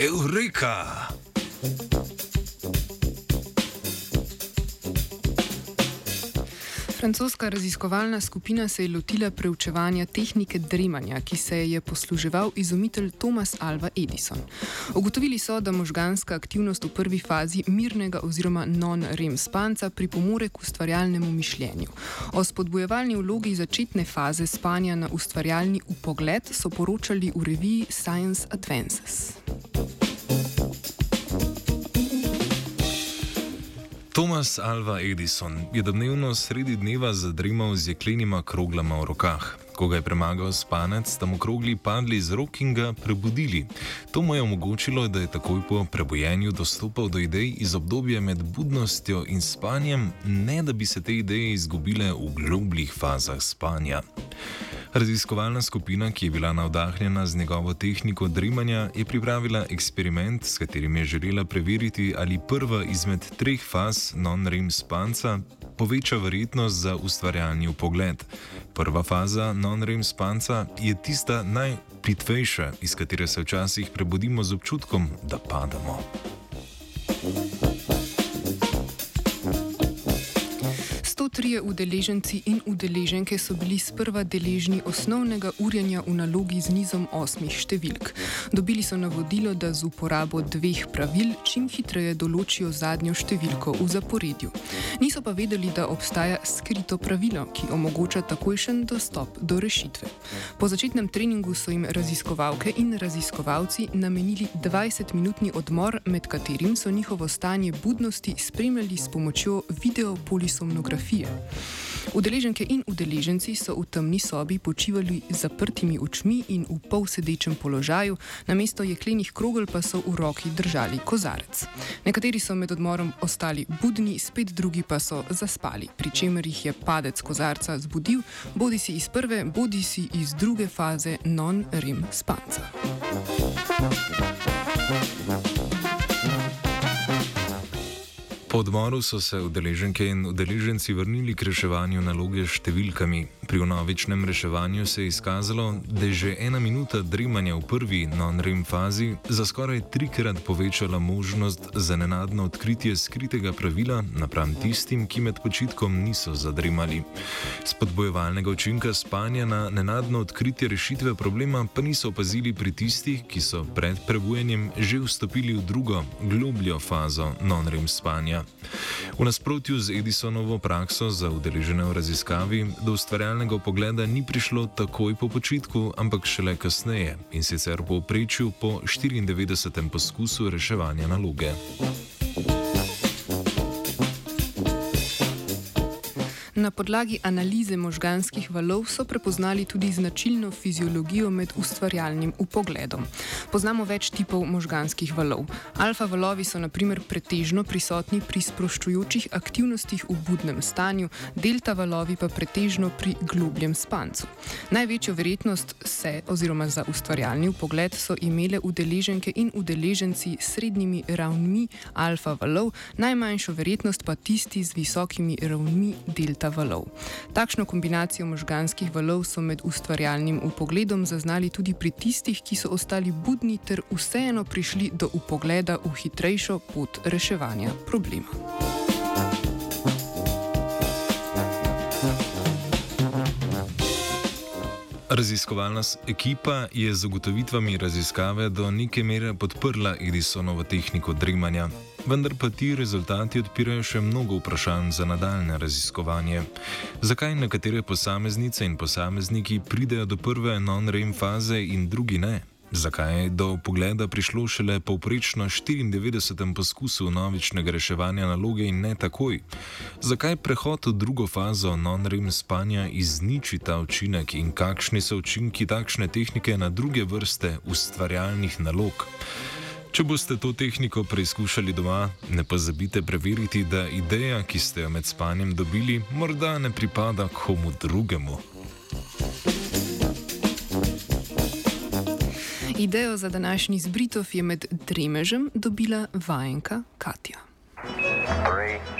Eureka! Francoska raziskovalna skupina se je lotila preučevanja tehnike dremanja, ki se je posluževal izumitelj Thomas Alva Edison. Ugotovili so, da možganska aktivnost v prvi fazi mirnega oziroma non-rem spanca pripomore k ustvarjalnemu mišljenju. O spodbojevalni vlogi začetne faze spanja na ustvarjalni upogled so poročali v reviji Science Advances. Thomas Alva Edison je domnevno sredi dneva zadrimal z jeklenima kroglama v rokah. Ko ga je premagal spanec, sta mu krogli padli z rok in ga prebudili. To mu je omogočilo, da je takoj po prebojenju dostopal do idej iz obdobja med budnostjo in spanjem, ne da bi se te ideje izgubile v globljih fazah spanja. Raziskovalna skupina, ki je bila navdahnjena z njegovo tehniko drimanja, je pripravila eksperiment, s katerim je želela preveriti, ali prva izmed treh faz non-rem spanca poveča verjetnost za ustvarjalni pogled. Prva faza non-rem spanca je tista najplitvejša, iz katere se včasih prebudimo z občutkom, da padamo. thank you trije udeleženci in udeleženke so bili sprva deležni osnovnega urjanja v nalogi z nizom osmih številk. Dobili so navodilo, da z uporabo dveh pravil čim hitreje določijo zadnjo številko v zaporedju. Niso pa vedeli, da obstaja skrito pravilo, ki omogoča takojšen dostop do rešitve. Po začetnem treningu so jim raziskovalke in raziskovalci namenili 20-minutni odmor, med katerim so njihovo stanje budnosti spremljali s pomočjo videopolisomnografije. Udeleženke in udeleženci so v temni sobi počivali z zaprtimi očmi in v polsedečem položaju, namesto jeklenih krogel pa so v roki držali kozarec. Nekateri so med odmorom ostali budni, spet drugi pa so zaspali, pri čemer jih je padec kozarca zbudil, bodi si iz prve, bodi si iz druge faze non-rem spanca. Thank you. Po odmoru so se udeleženke in udeleženci vrnili k reševanju naloge s številkami. Pri unovičnem reševanju se je izkazalo, da je že ena minuta drimanja v prvi non-rem fazi za skoraj trikrat povečala možnost za nenadno odkritje skritega pravila napram tistim, ki med počitkom niso zadrimali. Spodbojevalnega učinka spanja na nenadno odkritje rešitve problema pa niso opazili pri tistih, ki so pred prebujenjem že vstopili v drugo, globljo fazo non-rem spanja. V nasprotju z Edisonovo prakso za udeležene v raziskavi, do ustvarjalnega pogleda ni prišlo takoj po počitku, ampak šele kasneje in sicer po prečju po 94. poskusu reševanja naloge. Na podlagi analize možganskih valov so prepoznali tudi značilno fiziologijo med ustvarjalnim upogledom. Poznamo več tipov možganskih valov. Alfa valovi so naprimer pretežno prisotni pri sproščujočih aktivnostih v budnem stanju, delta valovi pa pretežno pri globljem spancu. Največjo verjetnost se oziroma za ustvarjalni upogled so imele udeleženke in udeleženci s srednjimi ravnmi alfa valov, najmanjšo verjetnost pa tisti z visokimi ravnmi delta valov. Takšno kombinacijo možganskih valov so med ustvarjalnim upogledom zaznali tudi pri tistih, ki so ostali budni ter vseeno prišli do upogleda v hitrejšo pot reševanja problema. Raziskovalna ekipa je z ugotovitvami raziskave do neke mere podprla Edisonovo tehniko dremanja, vendar pa ti rezultati odpirajo še mnogo vprašanj za nadaljne raziskovanje. Zakaj nekatere posameznice in posamezniki pridejo do prve non-rem faze in drugi ne? Zakaj je do pogleda prišlo šele povprečno 94. poskusu novičnega reševanja naloge in ne takoj? Zakaj prehod v drugo fazo non-rem spanja izniči ta učinek in kakšni so učinki takšne tehnike na druge vrste ustvarjalnih nalog? Če boste to tehniko preizkušali doma, ne pozabite preveriti, da ideja, ki ste jo med spanjem dobili, morda ne pripada komu drugemu. Idejo za današnji zbritov je med dremežem dobila vajenka Katja. Three.